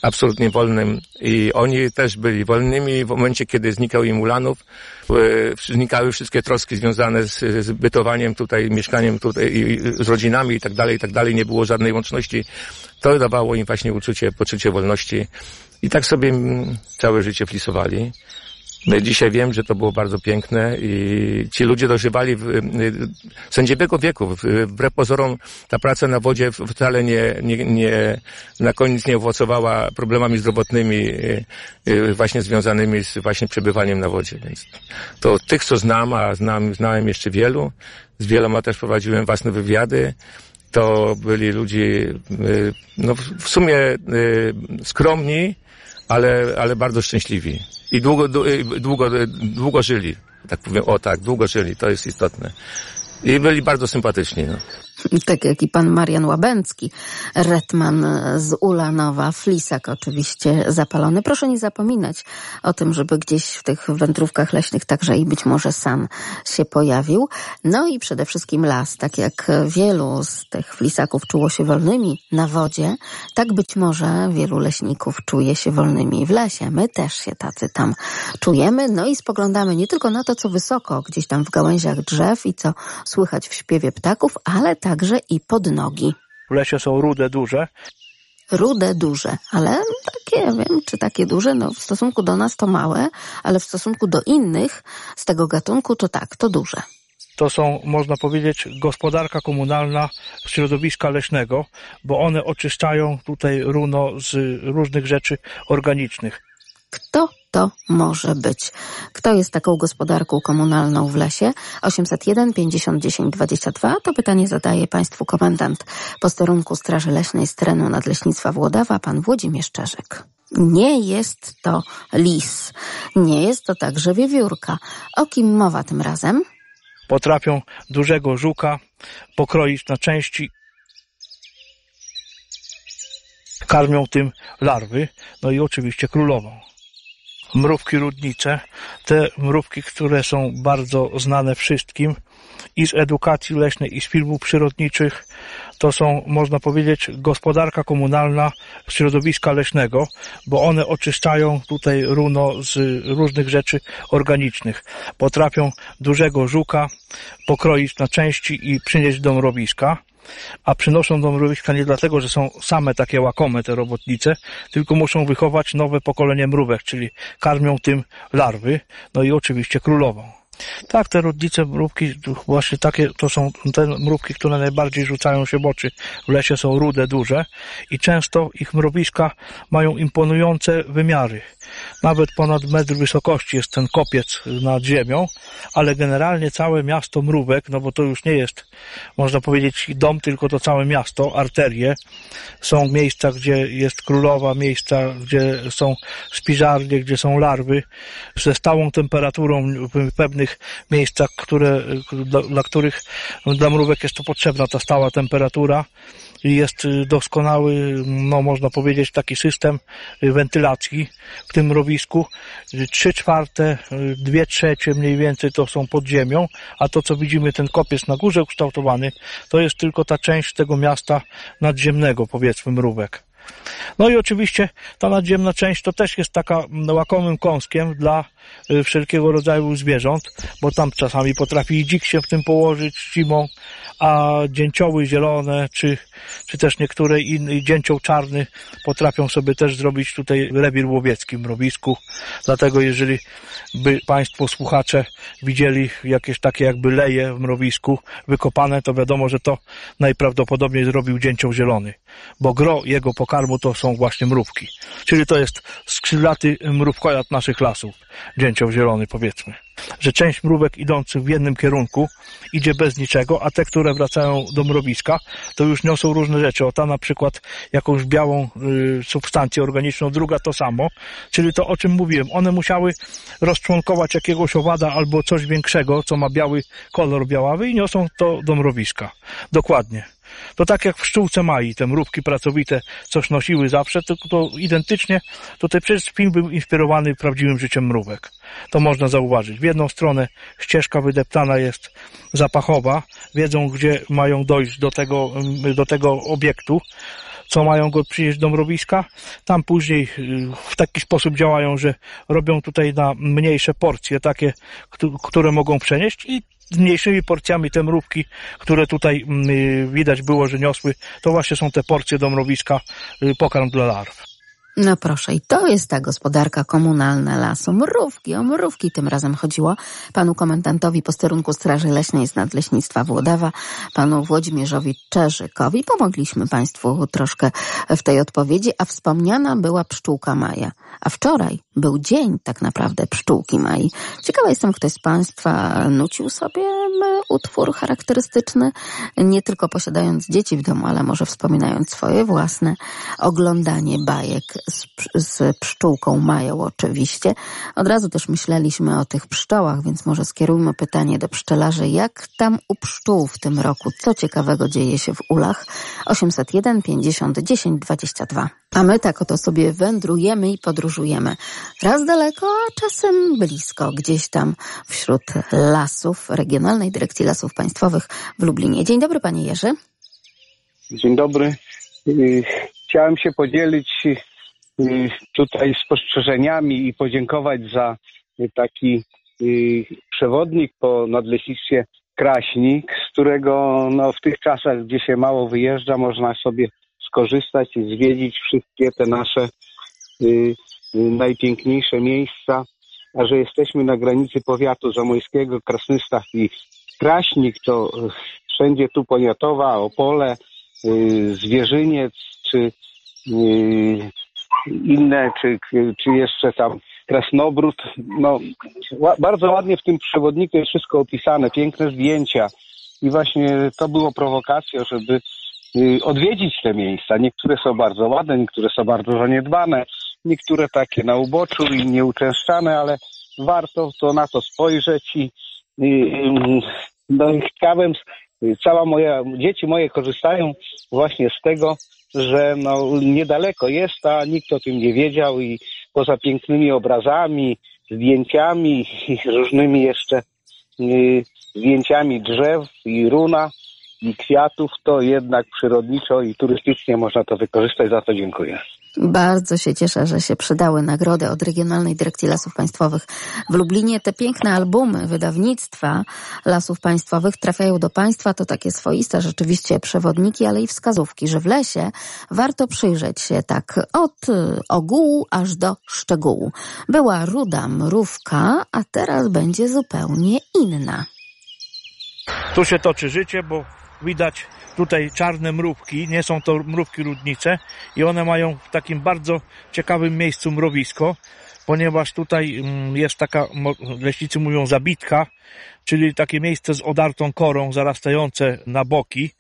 Absolutnie wolnym i oni też byli wolnymi w momencie, kiedy znikał im Ulanów, e, znikały wszystkie troski związane z, z bytowaniem tutaj, mieszkaniem tutaj, z rodzinami i tak dalej, i tak dalej, nie było żadnej łączności. To dawało im właśnie uczucie, poczucie wolności i tak sobie całe życie flisowali. Dzisiaj wiem, że to było bardzo piękne i ci ludzie dożywali w, sędziwego wieku. Wbrew pozorom ta praca na wodzie wcale nie, nie, nie na koniec nie owocowała problemami zdrowotnymi właśnie związanymi z właśnie przebywaniem na wodzie. Więc to tych, co znam, a znam, znałem jeszcze wielu, z wieloma też prowadziłem własne wywiady, to byli ludzie no, w sumie skromni, ale, ale bardzo szczęśliwi. I długo, długo, długo żyli. Tak powiem, o tak, długo żyli, to jest istotne. I byli bardzo sympatyczni. No. Tak jak i pan Marian Łabęcki, Retman z Ulanowa, Flisak oczywiście zapalony. Proszę nie zapominać o tym, żeby gdzieś w tych wędrówkach leśnych także i być może san się pojawił. No i przede wszystkim las, tak jak wielu z tych flisaków czuło się wolnymi na wodzie, tak być może wielu leśników czuje się wolnymi w lesie. My też się tacy tam czujemy, no i spoglądamy nie tylko na to, co wysoko, gdzieś tam w gałęziach drzew i co słychać w śpiewie ptaków, ale także i pod nogi. W lesie są rude duże. Rude duże, ale takie, wiem, czy takie duże, no w stosunku do nas to małe, ale w stosunku do innych z tego gatunku to tak, to duże. To są, można powiedzieć, gospodarka komunalna środowiska leśnego, bo one oczyszczają tutaj runo z różnych rzeczy organicznych. Kto to może być? Kto jest taką gospodarką komunalną w lesie? 801 50 10 22 to pytanie zadaje Państwu komendant posterunku Straży Leśnej z terenu Nadleśnictwa Włodawa, pan Włodzimierz Czerzyk. Nie jest to lis, nie jest to także wiewiórka. O kim mowa tym razem? Potrafią dużego żuka pokroić na części karmią tym larwy, no i oczywiście królową mrówki rudnicze, te mrówki, które są bardzo znane wszystkim i z edukacji leśnej, i z filmów przyrodniczych, to są, można powiedzieć, gospodarka komunalna środowiska leśnego, bo one oczyszczają tutaj runo z różnych rzeczy organicznych. Potrafią dużego żuka pokroić na części i przynieść do mrowiska a przynoszą do mrowiska nie dlatego, że są same takie łakome te robotnice, tylko muszą wychować nowe pokolenie mrówek, czyli karmią tym larwy, no i oczywiście królową. Tak, te rodnice mrówki, właśnie takie, to są te mrówki, które najbardziej rzucają się w oczy w lesie, są rude, duże i często ich mrowiska mają imponujące wymiary. Nawet ponad metr wysokości jest ten kopiec nad ziemią, ale generalnie całe miasto mrówek, no bo to już nie jest, można powiedzieć, dom, tylko to całe miasto, arterie. Są miejsca, gdzie jest królowa, miejsca, gdzie są spiżarnie, gdzie są larwy, ze stałą temperaturą w pewnych miejscach, które, dla, dla których dla mrówek jest to potrzebna ta stała temperatura jest y, doskonały, no można powiedzieć, taki system y, wentylacji w tym mrowisku. Trzy czwarte, y, dwie trzecie mniej więcej to są pod ziemią, a to co widzimy, ten kopiec na górze ukształtowany, to jest tylko ta część tego miasta nadziemnego, powiedzmy, mrówek. No i oczywiście ta nadziemna część to też jest taka łakomym kąskiem dla wszelkiego rodzaju zwierząt, bo tam czasami potrafi dzik się w tym położyć zimą, a dzięcioły zielone, czy, czy też niektóre inne, dzięcioł czarny potrafią sobie też zrobić tutaj rewir łowiecki w mrowisku. Dlatego jeżeli by Państwo słuchacze widzieli jakieś takie jakby leje w mrowisku wykopane, to wiadomo, że to najprawdopodobniej zrobił dzięcioł zielony, bo gro jego pokarmu to są właśnie mrówki. Czyli to jest skrzydlaty mrówkojad naszych lasów, dzięcioł zielony powiedzmy że część mrówek idących w jednym kierunku idzie bez niczego, a te, które wracają do mrowiska, to już niosą różne rzeczy. O ta na przykład jakąś białą y, substancję organiczną, druga to samo. Czyli to, o czym mówiłem, one musiały rozczłonkować jakiegoś owada albo coś większego, co ma biały kolor białawy i niosą to do mrowiska. Dokładnie. To tak jak w pszczółce Mai, te mrówki pracowite coś nosiły zawsze, to, to identycznie, ten przecież film był inspirowany prawdziwym życiem mrówek. To można zauważyć. W jedną stronę ścieżka wydeptana jest zapachowa, wiedzą gdzie mają dojść do tego, do tego obiektu, co mają go przynieść do mrowiska. Tam później y, w taki sposób działają, że robią tutaj na mniejsze porcje, takie, które mogą przenieść i z mniejszymi porcjami te mrówki, które tutaj mm, y, widać było, że niosły, to właśnie są te porcje do mrowiska, y, pokarm dla larw. No proszę, i to jest ta gospodarka komunalna lasu. Mrówki, o mrówki tym razem chodziło. Panu komendantowi posterunku Straży Leśnej z Nadleśnictwa Włodawa, panu Włodzimierzowi Czerzykowi. Pomogliśmy państwu troszkę w tej odpowiedzi, a wspomniana była pszczółka Maja. A wczoraj był dzień tak naprawdę pszczółki Mai. Ciekawa jestem, ktoś z państwa nucił sobie utwór charakterystyczny, nie tylko posiadając dzieci w domu, ale może wspominając swoje własne oglądanie bajek z, z pszczółką Mają oczywiście. Od razu też myśleliśmy o tych pszczołach, więc może skierujmy pytanie do pszczelarzy, jak tam u pszczół w tym roku, co ciekawego dzieje się w ulach? 801 50 10 22. A my tak oto sobie wędrujemy i podróżujemy. Raz daleko, a czasem blisko, gdzieś tam wśród lasów Dyrekcji Lasów Państwowych w Lublinie. Dzień dobry, panie Jerzy. Dzień dobry. Y, chciałem się podzielić y, tutaj spostrzeżeniami i podziękować za taki y, przewodnik po nadleśnictwie Kraśnik, z którego no, w tych czasach, gdzie się mało wyjeżdża, można sobie skorzystać i zwiedzić wszystkie te nasze najpiękniejsze miejsca. A że jesteśmy na granicy powiatu zamojskiego, Krasnystach i Kraśnik, to wszędzie tu Poniatowa, Opole, y, Zwierzyniec, czy y, inne, czy, czy jeszcze tam Krasnobród. No, bardzo ładnie w tym przewodniku jest wszystko opisane, piękne zdjęcia. I właśnie to było prowokacją, żeby y, odwiedzić te miejsca. Niektóre są bardzo ładne, niektóre są bardzo zaniedbane, niektóre takie na uboczu i nieuczęszczane, ale warto to na to spojrzeć i, i no, chciałem, cała moja, dzieci moje korzystają właśnie z tego, że no, niedaleko jest, a nikt o tym nie wiedział i poza pięknymi obrazami, zdjęciami i różnymi jeszcze y, zdjęciami drzew i runa i kwiatów, to jednak przyrodniczo i turystycznie można to wykorzystać. Za to dziękuję. Bardzo się cieszę, że się przydały nagrody od Regionalnej Dyrekcji Lasów Państwowych w Lublinie. Te piękne albumy wydawnictwa Lasów Państwowych trafiają do Państwa. To takie swoiste rzeczywiście przewodniki, ale i wskazówki, że w lesie warto przyjrzeć się tak od ogółu aż do szczegółu. Była ruda mrówka, a teraz będzie zupełnie inna. Tu się toczy życie, bo widać tutaj czarne mrówki, nie są to mrówki ludnicze i one mają w takim bardzo ciekawym miejscu mrowisko, ponieważ tutaj mm, jest taka, leśnicy mówią zabitka, czyli takie miejsce z odartą korą, zarastające na boki,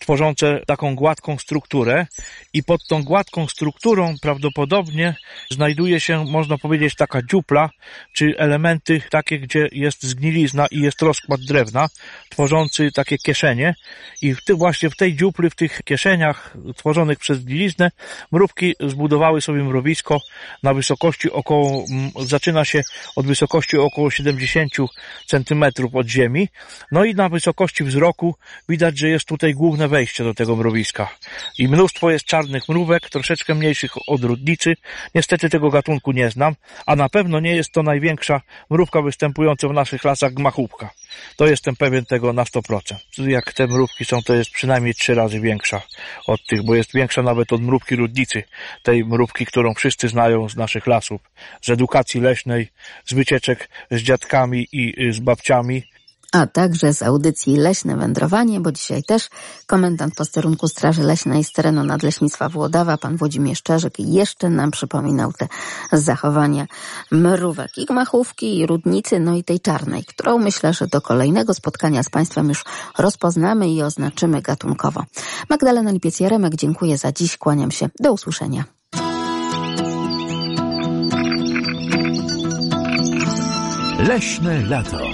tworzące taką gładką strukturę. I pod tą gładką strukturą prawdopodobnie znajduje się, można powiedzieć, taka dziupla, czy elementy takie, gdzie jest zgnilizna i jest rozkład drewna, tworzący takie kieszenie. I w ty, właśnie w tej dziupli, w tych kieszeniach tworzonych przez zgniliznę, mrówki zbudowały sobie mrowisko na wysokości około, zaczyna się od wysokości około 70 centymetrów od ziemi, no i na wysokości wzroku widać, że jest tutaj główne wejście do tego mrowiska. I mnóstwo jest czarnych mrówek, troszeczkę mniejszych od rudnicy. Niestety tego gatunku nie znam, a na pewno nie jest to największa mrówka występująca w naszych lasach gmachówka. To jestem pewien tego na 100%. Jak te mrówki są, to jest przynajmniej trzy razy większa od tych, bo jest większa nawet od mrówki rudnicy, tej mrówki, którą wszyscy znają z naszych lasów, z edukacji leśnej, z wycieczek z dziadkami i z babciami, a także z audycji Leśne Wędrowanie, bo dzisiaj też komendant posterunku Straży Leśnej z terenu Nadleśnictwa Włodawa, pan Włodzimierz Czerzyk, jeszcze nam przypominał te zachowania mrówek i gmachówki, i rudnicy, no i tej czarnej, którą myślę, że do kolejnego spotkania z Państwem już rozpoznamy i oznaczymy gatunkowo. Magdalena Lipiec-Jaremek, dziękuję za dziś, kłaniam się. Do usłyszenia. Leśne lato.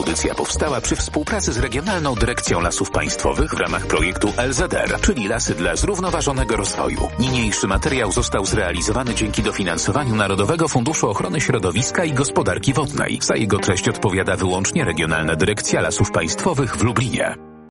Audycja powstała przy współpracy z Regionalną Dyrekcją Lasów Państwowych w ramach projektu LZR, czyli Lasy dla Zrównoważonego Rozwoju. Niniejszy materiał został zrealizowany dzięki dofinansowaniu Narodowego Funduszu Ochrony Środowiska i Gospodarki Wodnej. Za jego treść odpowiada wyłącznie Regionalna Dyrekcja Lasów Państwowych w Lublinie.